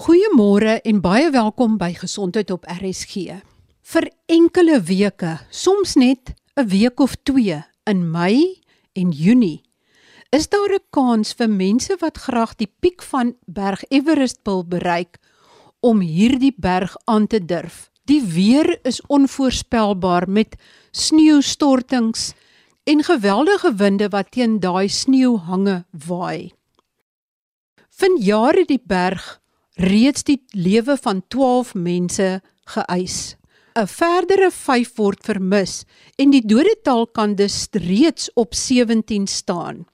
Goeiemôre en baie welkom by Gesondheid op RSG. Vir enkele weke, soms net 'n week of 2 in Mei en Junie, is daar 'n kans vir mense wat graag die piek van Berg Everest wil bereik om hierdie berg aan te durf. Die weer is onvoorspelbaar met sneeustortings en geweldige winde wat teen daai sneeuhange waai. Vanjaar het die berg reeds die lewe van 12 mense geëis. 'n Verdere 5 word vermis en die dodetal kan dus reeds op 17 staan.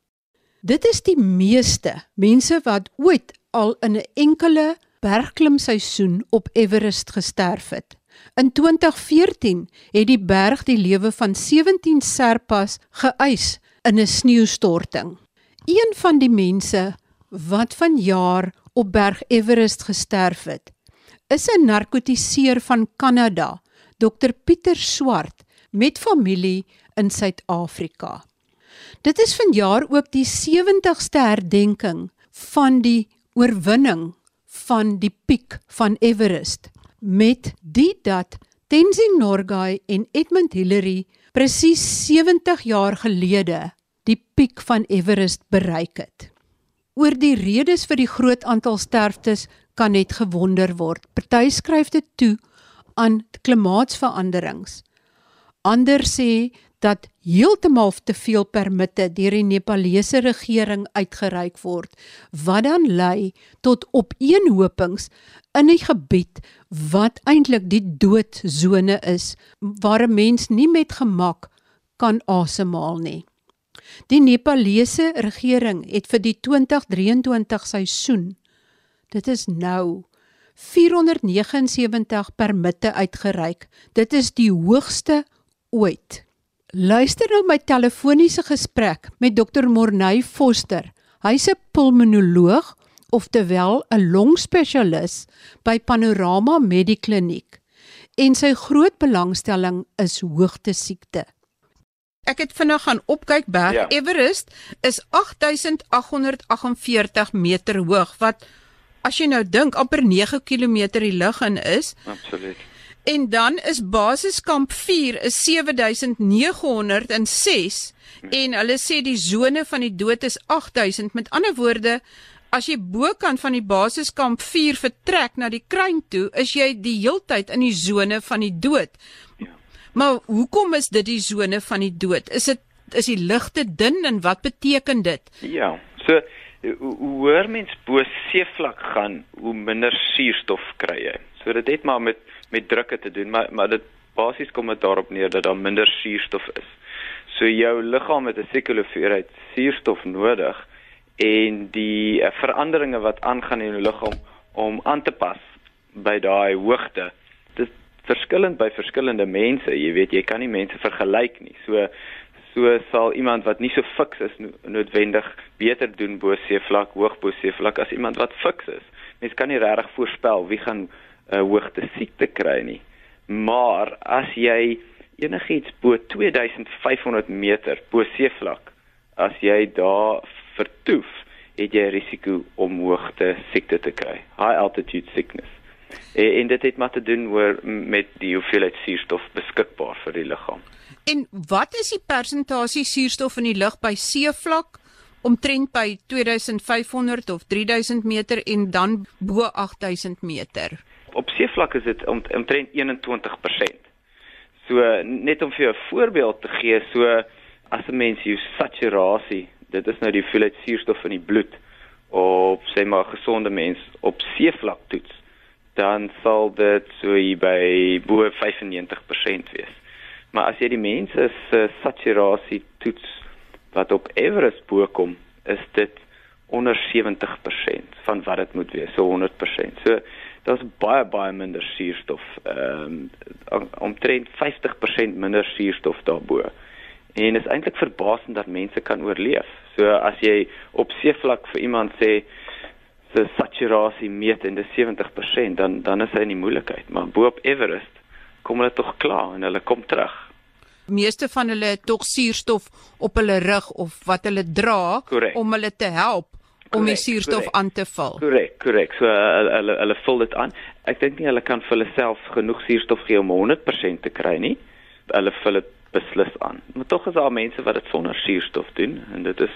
Dit is die meeste mense wat ooit al in 'n enkele bergklimseisoen op Everest gesterf het. In 2014 het die berg die lewe van 17 Sherpas geëis in 'n sneeustorting. Een van die mense wat vanjaar op Berg Everest gesterf het, is 'n narkotiseer van Kanada, Dr Pieter Swart, met familie in Suid-Afrika. Dit is vanjaar ook die 70ste herdenking van die oorwinning van die piek van Everest met die dat Tenzing Norgay en Edmund Hillary presies 70 jaar gelede die piek van Everest bereik het. Oor die redes vir die groot aantal sterftes kan net gewonder word. Party skryf dit toe aan klimaatsveranderings. Ander sê dat heeltemal te veel permitte deur die Nepalese regering uitgereik word wat dan lei tot opeenhopings in 'n gebied wat eintlik die doodsone is waar 'n mens nie met gemak kan asemhaal nie. Die Nepalese regering het vir die 2023 seisoen dit is nou 479 permitte uitgereik. Dit is die hoogste ooit. Luister nou my telefoniese gesprek met Dr Morney Foster. Hy's 'n pulmonoloog oftewel 'n longspesialis by Panorama Medikliniek en sy groot belangstelling is hoogte siekte. Ek het vinnig gaan opkyk berg ja. Everest is 8848 meter hoog wat as jy nou dink amper 9 km die lug in is. Absoluut. En dan is basiskamp 4 is 7906 hm. en hulle sê die sone van die dood is 8000 met ander woorde As jy bokant van die basiskamp 4 vertrek na die kruin toe, is jy die heeltyd in die sone van die dood. Maar hoekom is dit die sone van die dood? Is dit is die ligte dun en wat beteken dit? Ja, so hoe hoër mens bo seevlak gaan, hoe minder suurstof kry jy. So dit het maar met met drukke te doen, maar maar dit basies kom dit daarop neer dat daar minder suurstof is. So jou liggaam het 'n sekere hoeveelheid suurstof nodig en die uh, veranderinge wat aangaan in jou liggaam om aan te pas by daai hoogte verskillend by verskillende mense. Jy weet, jy kan nie mense vergelyk nie. So so sal iemand wat nie so fiks is no noodwendig beter doen bo seevlak, hoog bo seevlak as iemand wat fiks is. Mens kan nie regtig voorspel wie gaan 'n uh, hoogte siekte kry nie. Maar as jy enigiets bo 2500 meter bo seevlak, as jy daar vertoef, het jy risiko om hoogte siekte te kry. High altitude sickness. En, en dit het maar te doen oor met die hoeveelheid suurstof beskikbaar vir die liggaam. En wat is die persentasie suurstof in die lug by seevlak omtrent by 2500 of 3000 meter en dan bo 8000 meter? Op seevlak is dit om, omtrent 21%. So net om vir jou 'n voorbeeld te gee, so as 'n mens jou saturasie, dit is nou die hoeveelheid suurstof in die bloed op sê maar gesonde mens op seevlak toets dan sal dit so hier by bo 95% wees. Maar as jy die mense se saturasie toets wat op Everest bo kom, is dit onder 70% van wat dit moet wees, so 100%. So daar's baie baie minder suurstof, ehm um, omtrent 50% minder suurstof daarbo. En dit is eintlik verbasend dat mense kan oorleef. So as jy op seevlak vir iemand sê se saturasie meet en dit 70% dan dan is hy in die moeilikheid maar bo op Everest kom hulle tog klaar en hulle kom terug meeste van hulle het tog suurstof op hulle rug of wat hulle dra Correct. om hulle te help om die suurstof correct. aan te vul. Korrek, korrek. So hulle hulle hulle vul dit aan. Ek dink nie hulle kan vir hulle self genoeg suurstof gee om 100% te kry nie. Hulle vul dit beslis aan. Maar tog is daar mense wat dit sonder suurstof doen en dit is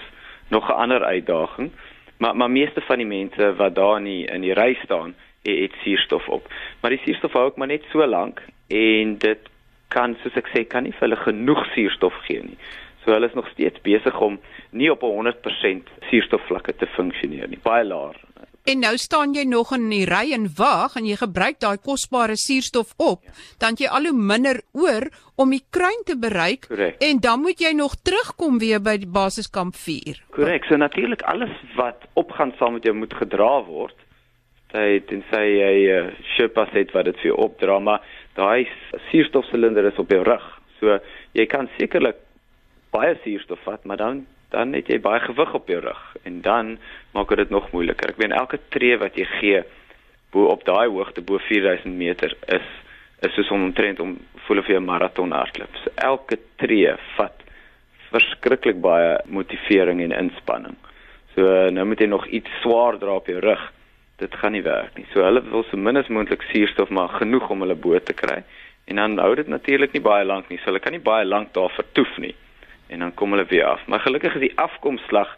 nog 'n ander uitdaging. Maar maar meeste van die mense wat daar in die, in die ry staan, het, het suurstof op. Maar die suurstof hou ook maar net so lank en dit kan soos ek sê kan nie vir hulle genoeg suurstof gee nie. So hulle is nog steeds besig om nie op 100% suurstofvlakke te funksioneer nie. Baie laag. En nou staan jy nog in die ry en wag en jy gebruik daai kosbare suurstof op, ja. dan jy al hoe minder oor om die kruin te bereik Correct. en dan moet jy nog terugkom weer by die basiskamp 4. Korrek. So natuurlik alles wat opgaan saam met jou moet gedra word. Dit en sê jy uh, Sherpa sê wat dit vir jou opdra, maar daai suurstofsilinder is op jou rug. So jy kan sekerlik baie suurstof vat, maar dan dan het jy baie gewig op jou rug en dan maak dit nog moeiliker. Ek weet elke tree wat jy gee bo op daai hoogte bo 4000 meter is is soos om omtrent om voel of jy 'n maraton hardloop. So elke tree vat verskriklik baie motivering en inspanning. So nou moet jy nog iets swaar dra op jou rug. Dit gaan nie werk nie. So hulle wil so min as moontlik suurstof maar genoeg om hulle boot te kry. En dan hou dit natuurlik nie baie lank nie. So hulle kan nie baie lank daar vertoef nie en dan kom hulle weer af. Maar gelukkig is die afkomslag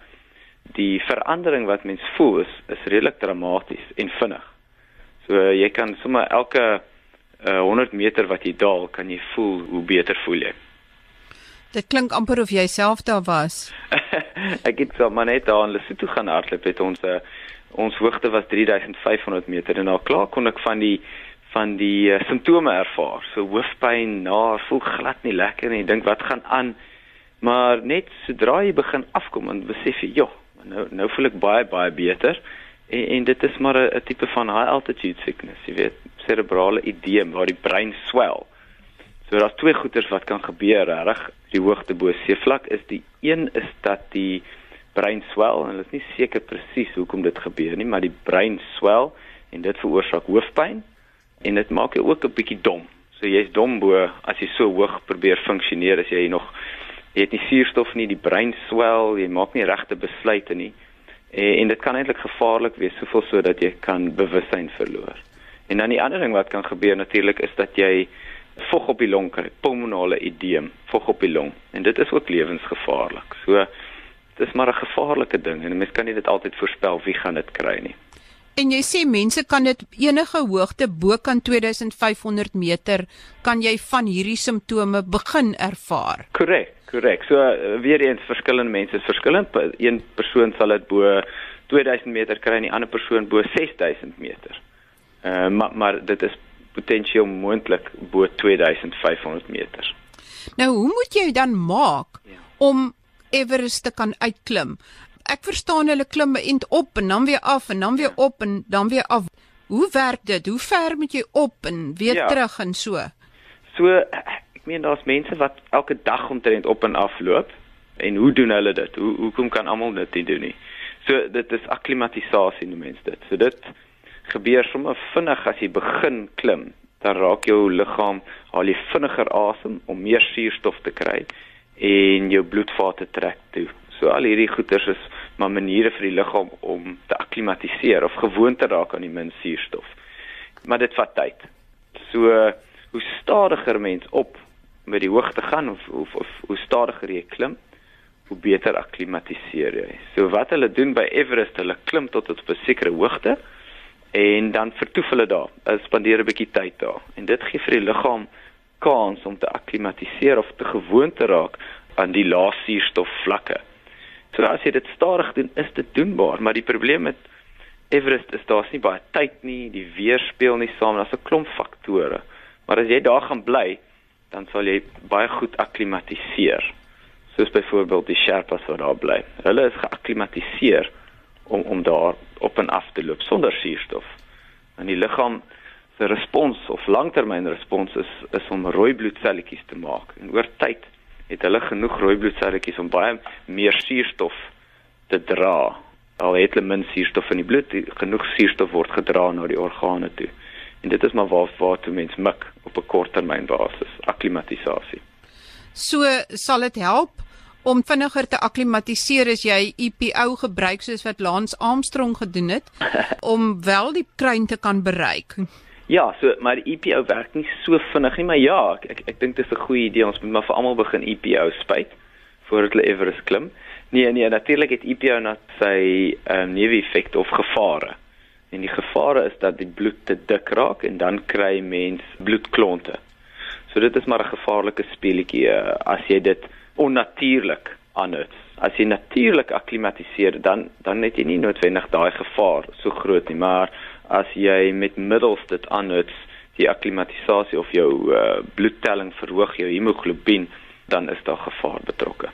die verandering wat mens voel is is redelik dramaties en vinnig. So uh, jy kan sommer elke uh, 100 meter wat jy daal, kan jy voel hoe beter voel jy. Dit klink amper of jy self daar was. ek het so maar net daar in Lesotho gaan hardloop het ons uh, ons hoogte was 3500 meter en al klaar kon ek van die van die uh, simptome ervaar. So hoofpyn, na, voel glad nie lekker nie. Dink wat gaan aan? Maar net sodra jy begin afkom en besef jy, "Joh, nou nou voel ek baie baie beter." En, en dit is maar 'n tipe van high altitude sickness, jy weet, cerebrale edeem waar die brein swel. So daar's twee goeters wat kan gebeur, reg, die hoogte bo seevlak is die een is dat die brein swel en hulle is nie seker presies hoekom dit gebeur nie, maar die brein swel en dit veroorsaak hoofpyn en dit maak jou ook 'n bietjie dom. So jy's dom bo as jy so hoog probeer funksioneer as jy nog jy het nie suurstof nie, die brein swel, jy maak nie regte besluite nie. En, en dit kan eintlik gevaarlik wees, soveel so dat jy kan bewussyn verloor. En dan die ander ding wat kan gebeur natuurlik is dat jy vog op die long kry, pulmonale edeem, vog op die long. En dit is ook lewensgevaarlik. So dis maar 'n gevaarlike ding en mens kan nie dit altyd voorspel wie gaan dit kry nie. En jy sê mense kan dit enige hoogte bo kan 2500 meter kan jy van hierdie simptome begin ervaar. Korrek. Korrek. So uh, weer eens verskillende mense is verskillend. Een persoon sal dit bo 2000 meter kry en die ander persoon bo 6000 meter. Uh, maar maar dit is potensieel moontlik bo 2500 meter. Nou, hoe moet jy dan maak ja. om Everest te kan uitklim? Ek verstaan hulle klim eend op en dan weer af en dan weer ja. op en dan weer af. Hoe werk dit? Hoe ver moet jy op en weer ja. terug en so? So meen daar's mense wat elke dag omtrent op en af loop. En hoe doen hulle dit? Hoe hoekom kan almal dit nie doen nie? So dit is akklimatisasie noem mense dit. So dit gebeur sommer vinnig as jy begin klim. Dan raak jou liggaam al jy vinniger asem om meer suurstof te kry en jou bloedvate trek toe. So al hierdie goeters is maar maniere vir die liggaam om te akklimatiseer of gewoon te raak aan die min suurstof. Maar dit vat tyd. So hoe stadiger mens op met die hoogte gaan of of, of hoe stadiger jy klim, hoe beter akklimatiseer jy. So wat hulle doen by Everest, hulle klim tot op 'n sekere hoogte en dan vertoef hulle daar. Hulle spandeer 'n bietjie tyd daar en dit gee vir die liggaam kans om te akklimatiseer of te gewoon te raak aan die lae suurstofvlakke. So as jy dit stadig doen, is dit doenbaar, maar die probleem met Everest is daar's nie baie tyd nie, die weer speel nie saam, daar's 'n klomp faktore. Maar as jy daar gaan bly, dan sal jy baie goed akklimatiseer. Soos byvoorbeeld die Sherpas wat daar bly. Hulle is geakklimatiseer om om daar op en af te loop sonder suurstof. En die liggaam se respons of langtermynrespons is is om rooi bloedselletjies te maak. En oor tyd het hulle genoeg rooi bloedselletjies om baie meer suurstof te dra. Al het hulle min suurstof in die bloed, genoeg suurstof word gedra na die organe toe. En dit is maar waar waar toe mens mik op 'n korttermynbasis, akklimatisasie. So sal dit help om vinniger te akklimatiseer as jy EPO gebruik soos wat Lance Armstrong gedoen het om wel die kruin te kan bereik. Ja, so maar EPO werk nie so vinnig nie, maar ja, ek ek, ek dink dit is 'n goeie idee. Ons moet maar vir almal begin EPO spuit voordat hulle Everest klim. Nee, nee, natuurlik het EPO net sy ehm um, neeweffekte of gevare. En die gevare is dat die bloed te dik raak en dan kry mens bloedklonte. So dit is maar 'n gevaarlike speletjie uh, as jy dit onnatuurlik aanhou. As jy natuurlik akklimatiseer, dan dan het jy nie noodwendig daai gevaar so groot nie, maar as jy met middels dit aanhou, die akklimatisasie of jou uh, bloedtelling verhoog, jou hemoglobien, dan is daar gevaar betrokke.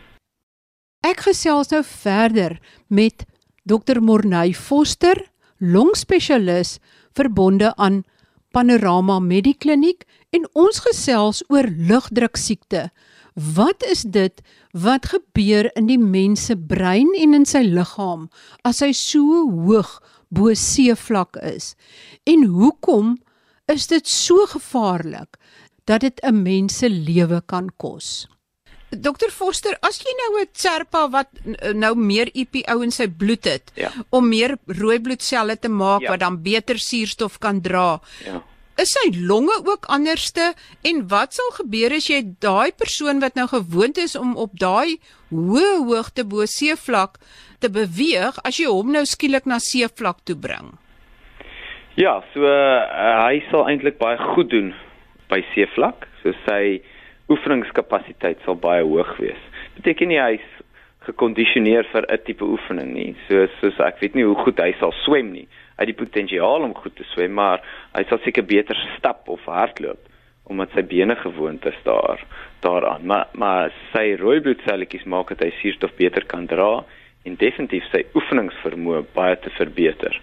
Ek gesels nou verder met Dr Morney Foster, longspesialis verbonde aan Panorama Medikliniek en ons gesels oor lugdruk siekte. Wat is dit wat gebeur in die mens se brein en in sy liggaam as hy so hoog bo seevlak is? En hoekom is dit so gevaarlik dat dit 'n mens se lewe kan kos? Dokter Forster, as jy nou 'n Serpa wat nou meer EPO in sy bloed het ja. om meer rooi bloedselle te maak ja. wat dan beter suurstof kan dra. Ja. Is sy longe ook anderste en wat sal gebeur as jy daai persoon wat nou gewoond is om op daai hoë hoogte bo seevlak te beweeg as jy hom nou skielik na seevlak toe bring? Ja, so uh, hy sal eintlik baie goed doen by seevlak. So sy oefeningskapasiteit sal baie hoog wees. Beteken nie hy's gekondisioneer vir 'n tipe oefening nie. So soos ek weet nie hoe goed hy sal swem nie. Het die potensiaal om goed te swem, maar hy sal seker beter stap of hardloop omdat sy bene gewoond is daar daaraan. Maar maar sy rooi bloedselletjies maak dat hy suurstof beter kan dra en definitief sy oefeningsvermoë baie te verbeter.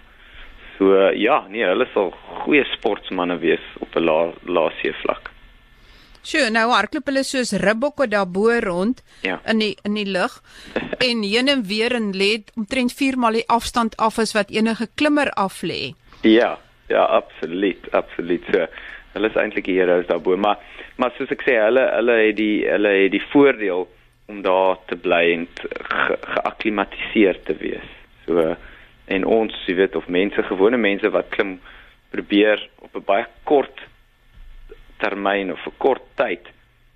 So ja, nee, hulle sal goeie sportmense wees op 'n lae lae seevlak. Sjoe, nou hardloop hulle soos ribbokke daarbo rond ja. in die in die lug en heen en weer en lê omtrent 4 maal die afstand af as wat enige klimmer af lê. Ja, ja, absoluut, absoluut. So, hulle is eintlik die heroes daarbo, maar maar soos ek sê, hulle hulle het die hulle het die voordeel om daar te bly en geakklimatiseer te wees. So en ons, jy weet, of mense, gewone mense wat klim probeer op 'n baie kort termyn of 'n kort tyd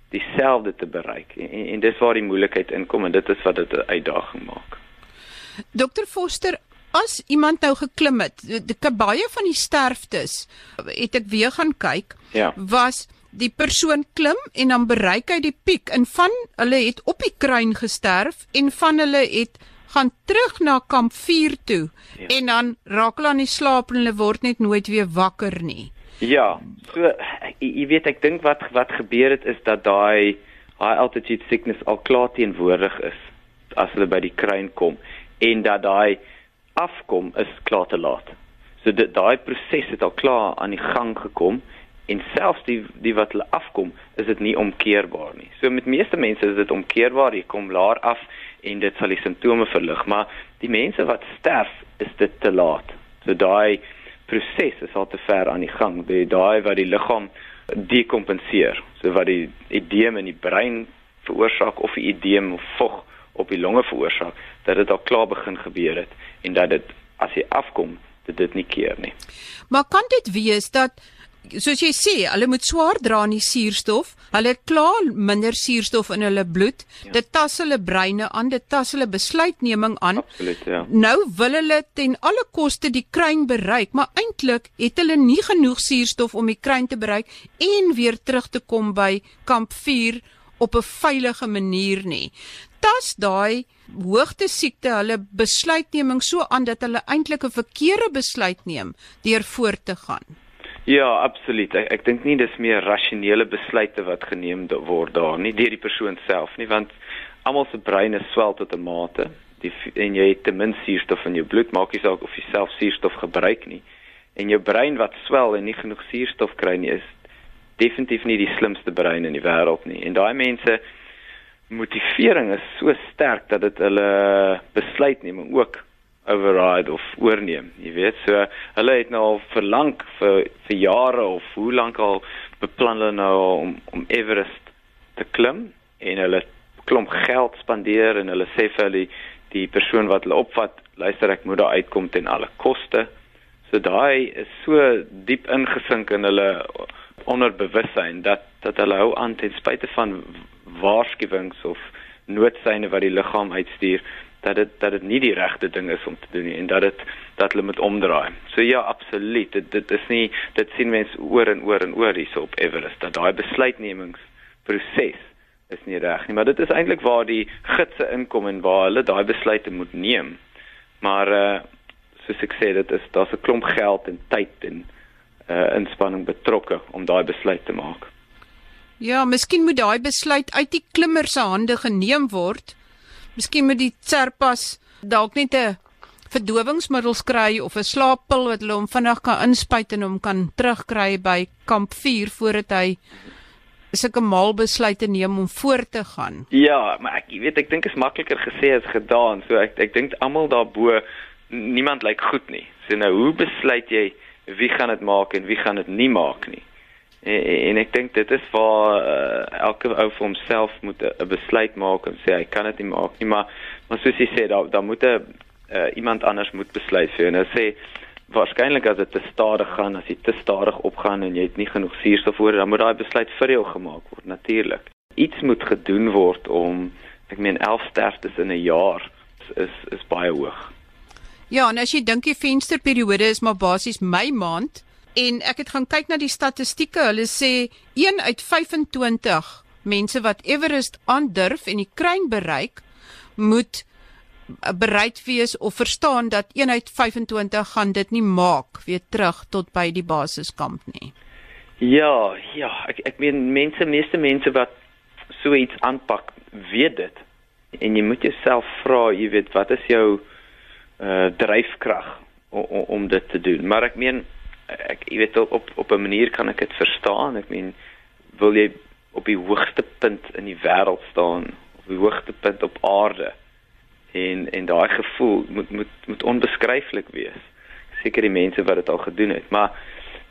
dieselfde te bereik. En, en, en dis waar die moeilikheid inkom en dit is wat dit 'n uitdaging maak. Dr Foster, as iemand nou geklim het, die baie van die sterftes het ek weer gaan kyk, ja. was die persoon klim en dan bereik hy die piek en van hulle het op die kruin gesterf en van hulle het gaan terug na kamp 4 toe ja. en dan raak hulle aan die slaap en hulle word net nooit weer wakker nie. Ja, so jy weet ek dink wat wat gebeur het is dat daai high altitude sickness al klaar teenwoordig is as hulle by die kruin kom en dat daai afkom is klaar te laat. So dit daai proses het al klaar aan die gang gekom en selfs die die wat hulle afkom is dit nie omkeerbaar nie. So met meeste mense is dit omkeerbaar, jy kom laer af en dit sal die simptome verlig, maar die mense wat sterf is dit te laat. So daai proses is al te ver aan die gang. Die daai wat die liggaam dekompenseer, so wat die edeem in die brein veroorsaak of die edeem of vog op die longe veroorsaak, dat dit al klaar begin gebeur het en dat dit as jy afkom, dit dit nie keer nie. Maar kan dit wees dat soos jy sê, hulle moet swaar dra aan die suurstof. Hulle klaar minder suurstof in hulle bloed. Ja. Dit tas hulle breine aan, dit tas hulle besluitneming aan. Absoluut, ja. Nou wil hulle ten alle koste die kruin bereik, maar eintlik het hulle nie genoeg suurstof om die kruin te bereik en weer terug te kom by kamp 4 op 'n veilige manier nie. Tas daai hoogte siekte hulle besluitneming so aan dat hulle eintlik 'n verkeerde besluit neem deur voort te gaan. Ja, absoluut. Ek, ek dink nie dis meer rasionele besluite wat geneem word daar nie deur die persoon self nie, want almal se breine swel tot 'n mate. Die en jy het te min suurstof in jou bloed, maak nie saak of jy self suurstof gebruik nie. En jou brein wat swel en nie genoeg suurstof kry nie, is definitief nie die slimste brein in die wêreld nie. En daai mense motivering is so sterk dat dit hulle besluitneming ook override of oorneem, jy weet. So hulle het nou al verlang vir vir jare of hoe lank al beplan hulle nou om om Everest te klim en hulle klomp geld spandeer en hulle sê vir hulle die persoon wat hulle opvat, luister ek moet daar uitkom ten alle koste. So daai is so diep ingesink in hulle onderbewussyn dat dat hulle hou aan ten spyte van waarskuwings of noodsyne wat die liggaam uitstuur dat dit dat dit nie die regte ding is om te doen nie en dat dit dat hulle moet omdraai. So ja, absoluut. Dit dit is nie dit sien mense oor en oor en oor hierso op Everest dat daai besluitnemingsproses is nie reg nie, maar dit is eintlik waar die gidse inkom en waar hulle daai besluite moet neem. Maar uh soos ek sê, dit is daar's 'n klomp geld en tyd en uh inspanning betrokke om daai besluit te maak. Ja, miskien moet daai besluit uit die klimmer se hande geneem word. Miskien moet die Serpas dalk net 'n verdowingsmiddels kry of 'n slaappil wat hulle hom vinnig kan inspuit en hom kan terugkry by kamp 4 voordat hy sulke mal besluite neem om voort te gaan. Ja, maar ek weet ek dink is makliker gesê as gedaan. So ek ek dink almal daarbo niemand lyk goed nie. So nou hoe besluit jy wie gaan dit maak en wie gaan dit nie maak nie? En, en ek dink dit is waar uh, elke ou vir homself moet 'n besluit maak en sê hy kan dit nie maak nie, maar maar soos jy sê daar daar moet 'n uh, iemand anders moet besluit vir en hy sê waarskynlik as dit te stadig gaan, as jy te stadig opgaan en jy het nie genoeg suurstof voor, dan moet daai besluit vir jou gemaak word natuurlik. Iets moet gedoen word om ek meen 11 sterftes in 'n jaar is is, is baie hoog. Ja, en as jy dink die vensterperiode is maar basies Mei maand en ek het gaan kyk na die statistieke, hulle sê 1 uit 25 mense wat Everest aandurf en die kruin bereik, moet bereid wees of verstaan dat 1 uit 25 gaan dit nie maak weer terug tot by die basiskamp nie. Ja, ja, ek ek meen mense, meeste mense wat so iets aanpak, weet dit. En jy moet jouself vra, jy weet, wat is jou uh dryfkrag om, om dit te doen. Maar ek meen ek jy weet op op 'n manier kan ek dit verstaan. Ek meen wil jy op die hoogste punt in die wêreld staan, op die hoogste punt op aarde. En en daai gevoel moet moet moet onbeskryflik wees. Seker die mense wat dit al gedoen het, maar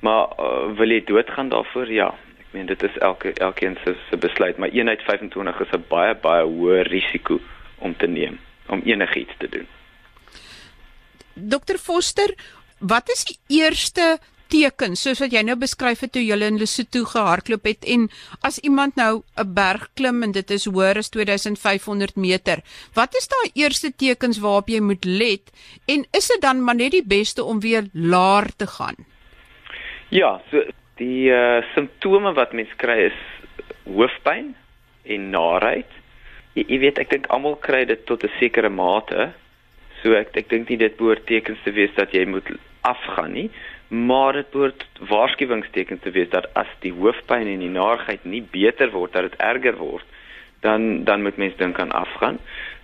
maar uh, wil jy doodgaan daarvoor? Ja. Ek meen dit is elke elkeen se se besluit, maar 1 uit 25 is 'n baie baie hoë risiko om te neem om enigiets te doen. Dokter Foster, wat is die eerste teken soos wat jy nou beskryf het toe jy in Lesotho gehardloop het en as iemand nou 'n berg klim en dit is hoër as 2500 meter, wat is daai eerste tekens waarop jy moet let en is dit dan maar net die beste om weer laer te gaan? Ja, so die uh, simptome wat mens kry is hoofpyn en naait. Jy, jy weet ek dink almal kry dit tot 'n sekere mate. So ek ek dink nie dit behoort tekens te wees dat jy moet afgaan nie, maar dit behoort waarskuwingstekens te wees dat as die hoofpyn en die naarheid nie beter word, dat dit erger word, dan dan moet mens dink aan afgaan.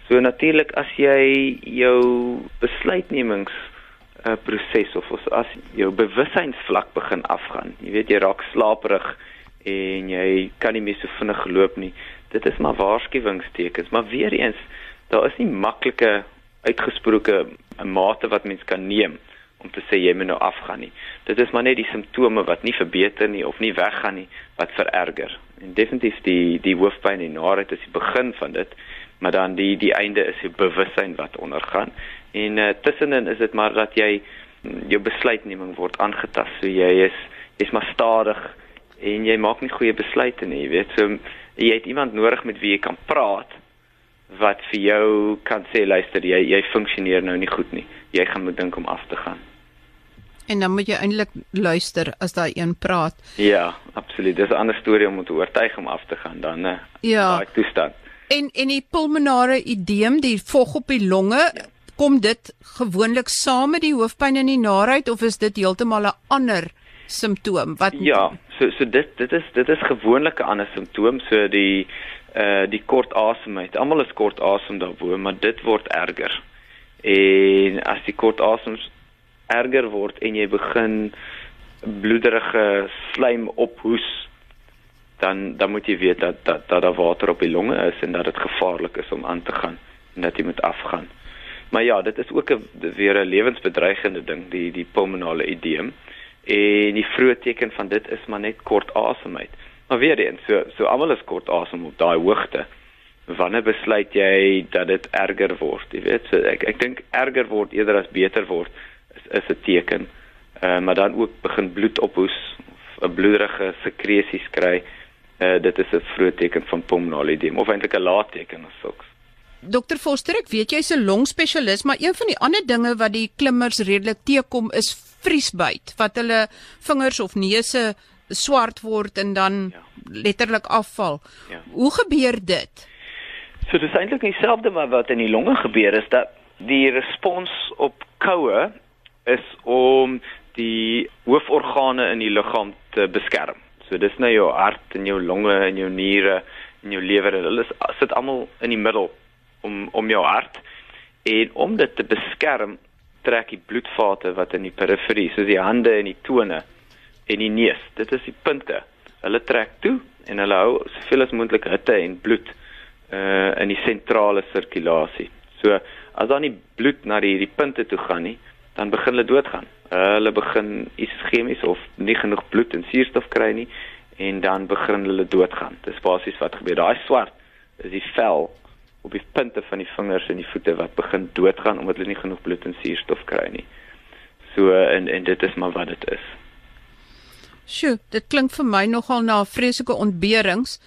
So natuurlik as jy jou besluitnemings uh, proses of as jou bewussynsvlak begin afgaan. Jy weet jy raak slaperig en jy kan nie meer so vinnig loop nie. Dit is maar waarskuwingstekens, maar weer eens, daar is nie maklike uitgesproke mate wat mens kan neem om te sê jy moet nou afgaan nie. Dit is maar net die simptome wat nie verbeter nie of nie weggaan nie wat vererger. En definitief die die hoofpyn en naait is die begin van dit, maar dan die die einde is die bewussyn wat ondergaan. En uh, tussenin is dit maar dat jy mm, jou besluitneming word aangetast. So jy is jy's maar stadig en jy maak nie goeie besluite nie, jy weet. So jy het iemand nodig met wie jy kan praat wat vir jou kan sê luister jy jy funksioneer nou nie goed nie. Jy gaan moet dink om af te gaan. En dan moet jy eintlik luister as daai een praat. Ja, absoluut. Dis 'n ander storie om te oortuig om af te gaan dan né. Ja. Daai toestand. En en die pulmonale edeem, die vog op die longe, ja. kom dit gewoonlik saam met die hoofpyn en die naait of is dit heeltemal 'n ander simptoom wat Ja, so so dit dit is dit is gewoonlik 'n ander simptoom, so die uh die kort asemheid. Almal is kort asem daarbo, maar dit word erger. En as die kort asem erger word en jy begin bloederige slaim ophoes, dan dan moet jy weet dat dat dat daar water op die longe is en dat dit gevaarlik is om aan te gaan en dat jy moet afgaan. Maar ja, dit is ook 'n weer 'n lewensbedreigende ding, die die pulmonale edeem. En die vroeë teken van dit is maar net kort asemheid. Maar weer eens, so so almal is kort asem op daai hoogte. wanneer besluit jy dat dit erger word? Jy weet, so ek ek dink erger word eerder as beter word is is 'n teken. Ehm uh, maar dan ook begin bloed ophoes of 'n bloederige sekresies kry. Uh, dit is 'n vroeë teken van pulmonale edema of eintlik 'n laat teken of sulks. Dokter Foster, ek weet jy's 'n longspesialis, maar een van die ander dinge wat die klimmers redelik teekom is vriesbyt, wat hulle vingers of neuse swart word en dan ja. letterlik afval. Ja. Hoe gebeur dit? So dis eintlik dieselfde wat wat in die longe gebeur is dat die respons op koue is om die hooforgane in die liggaam te beskerm. So dis nou jou hart en jou longe en jou niere en jou lewer en hulle sit almal in die middel om om jou hart. En om dit te beskerm trek die bloedvate wat in die periferie soos die hande en die tone en die neus dit is die punte. Hulle trek toe en hulle hou soveel as moontlik hitte en bloed uh in die sentrale sirkulasie. So as dan nie bloed na die die punte toe gaan nie dan begin hulle doodgaan. Hulle begin ischemies of nie genoeg bloed en suurstof kry nie en dan begin hulle doodgaan. Dis basies wat gebeur. Daai swart is die vel op die punte van die vingers en die voete wat begin doodgaan omdat hulle nie genoeg bloed en suurstof kry nie. So en en dit is maar wat dit is. Sjoe, dit klink vir my nogal na vreeslike ontberings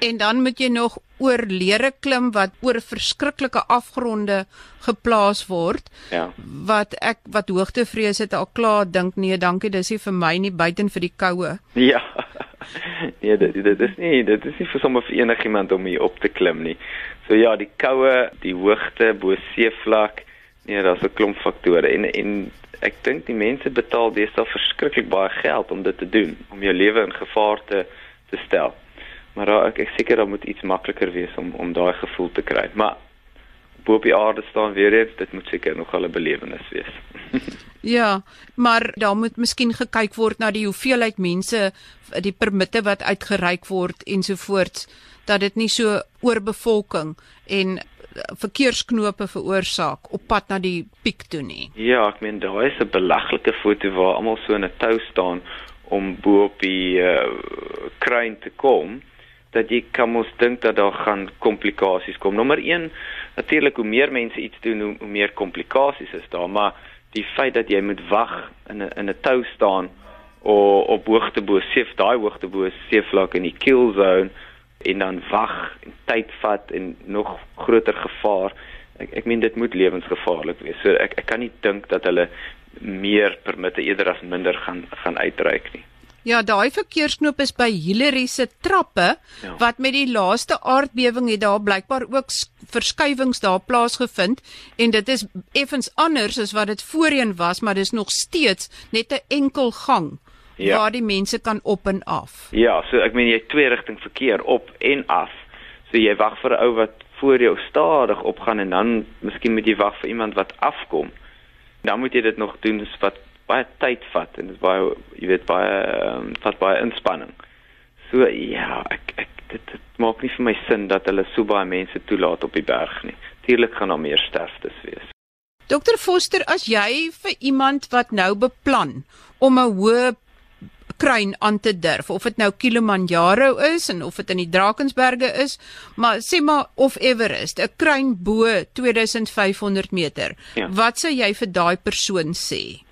en dan moet jy nog oor leere klim wat oor verskriklike afgronde geplaas word. Ja. Wat ek wat hoogtevrees het al klaar dink nee, dankie, dis nie vir my nie buiten vir die koue. Ja. nee, dit dit is nie dit is nie vir sommer vir enigiemand om hier op te klim nie. So ja, die koue, die hoogte bo seevlak, nee, daar's 'n klomp faktore en en ek dink die mense betaal deesdae verskriklik baie geld om dit te doen, om jou lewe in gevaar te te stel. Maar daar, ek ek seker daar moet iets makliker wees om om daai gevoel te kry. Maar bo op die aarde staan weer eens, dit moet seker nog 'n belewenis wees. Ja, maar daar moet miskien gekyk word na die hoeveelheid mense, die permitte wat uitgereik word ensovoorts, dat dit nie so oorbevolking en eh, verkeersknope veroorsaak op pad na die piek toe nie. Ja, ek meen daar is 'n belaglike foto waar almal so in 'n tou staan om bo op die uh, kruin te kom dat jy kan mos dink dat daar gaan komplikasies kom. Nommer 1, natuurlik hoe meer mense iets doen, hoe, hoe meer komplikasies is daar, maar die feit dat jy moet wag in 'n in 'n tou staan of op hoogte bo seef daai hoogte bo seevlak in die kill zone en dan wag en tyd vat en nog groter gevaar ek ek meen dit moet lewensgevaarlik wees. So ek ek kan nie dink dat hulle meer permitte eerder as minder gaan gaan uitreik nie Ja, daai verkeersknoop is by Hillary se trappe ja. wat met die laaste aardbewing het daar blykbaar ook verskywings daar plaasgevind en dit is effens anders as wat dit voorheen was, maar dis nog steeds net 'n enkel gang ja. waar die mense kan op en af. Ja, so ek meen jy twee rigting verkeer op en af. So jy wag vir 'n ou wat voor jou stadig opgaan en dan miskien moet jy wag vir iemand wat afkom. Dan moet jy dit nog doen wat baie tyd vat en dit is baie jy weet baie um, vat baie inspanning. So ja, ek ek dit, dit maak nie vir my sin dat hulle so baie mense toelaat op die berg nie. Tuurlik gaan daar meer sterftes wees. Dokter Foster, as jy vir iemand wat nou beplan om 'n hoë kruin aan te durf of dit nou Kilimanjaro is en of dit in die Drakensberge is, maar sê maar of Everest, 'n kruin bo 2500 meter. Ja. Wat sou jy vir daai persoon sê?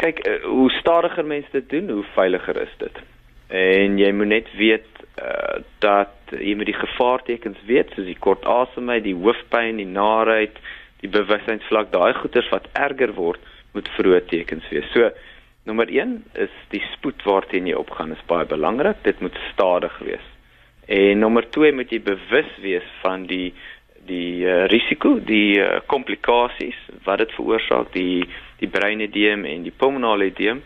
Kyk uh, hoe stadiger mense dit doen, hoe veiliger is dit. En jy moet net weet uh, dat jy met die gevaartekens weet, soos die kort asemheid, die hoofpyn, die naarheid, die bewustheidsvlak, daai goeters wat erger word, moet vroeë tekens wees. So nommer 1 is die spoed waarteen jy opgaan is baie belangrik. Dit moet stadig wees. En nommer 2 moet jy bewus wees van die die uh, risiko, die uh, komplikasies wat dit veroorsaak, die die breinedeem en die pulmonale edeem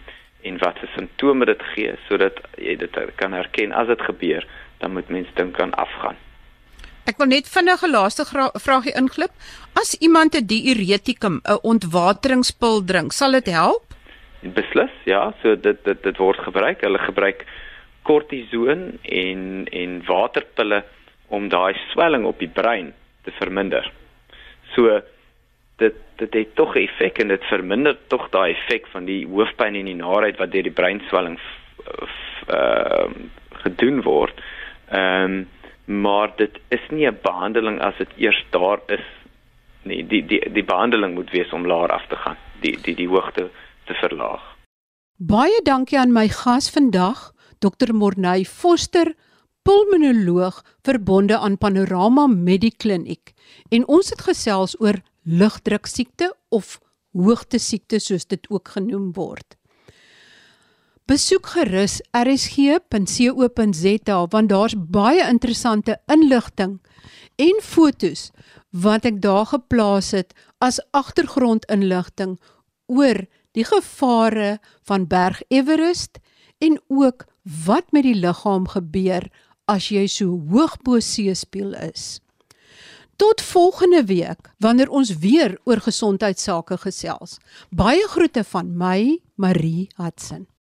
en wat se simptome dit gee sodat jy dit kan herken as dit gebeur, dan moet mens dink aan afgaan. Ek wil net vinnig 'n laaste vraagie inglip. As iemand 'n diuretikum, 'n ontwateringspil drink, sal dit help? Beslis, ja, so dit dit dit word gebruik. Hulle gebruik kortison en en waterpille om daai swelling op die brein te verminder. So dit dit het tog 'n effek en dit verminder tog daai effek van die hoofpyn en die naarheid wat deur die breinswelling ehm uh, gedoen word. Ehm um, maar dit is nie 'n behandeling as dit eers daar is nie. Die die die behandeling moet wees om laer af te gaan, die die die hoogte te verlaag. Baie dankie aan my gas vandag, Dr. Morney Foster, pulmonoloog verbonde aan Panorama Medikliniek. En ons het gesels oor lugdruk siekte of hoogte siekte soos dit ook genoem word. Besoek gerus rsg.co.za want daar's baie interessante inligting en fotos wat ek daar geplaas het as agtergrondinligting oor die gevare van Berg Everest en ook wat met die liggaam gebeur as jy so hoog bo seespieël is. Tot volgende week wanneer ons weer oor gesondheidsake gesels. Baie groete van my, Marie Hudson.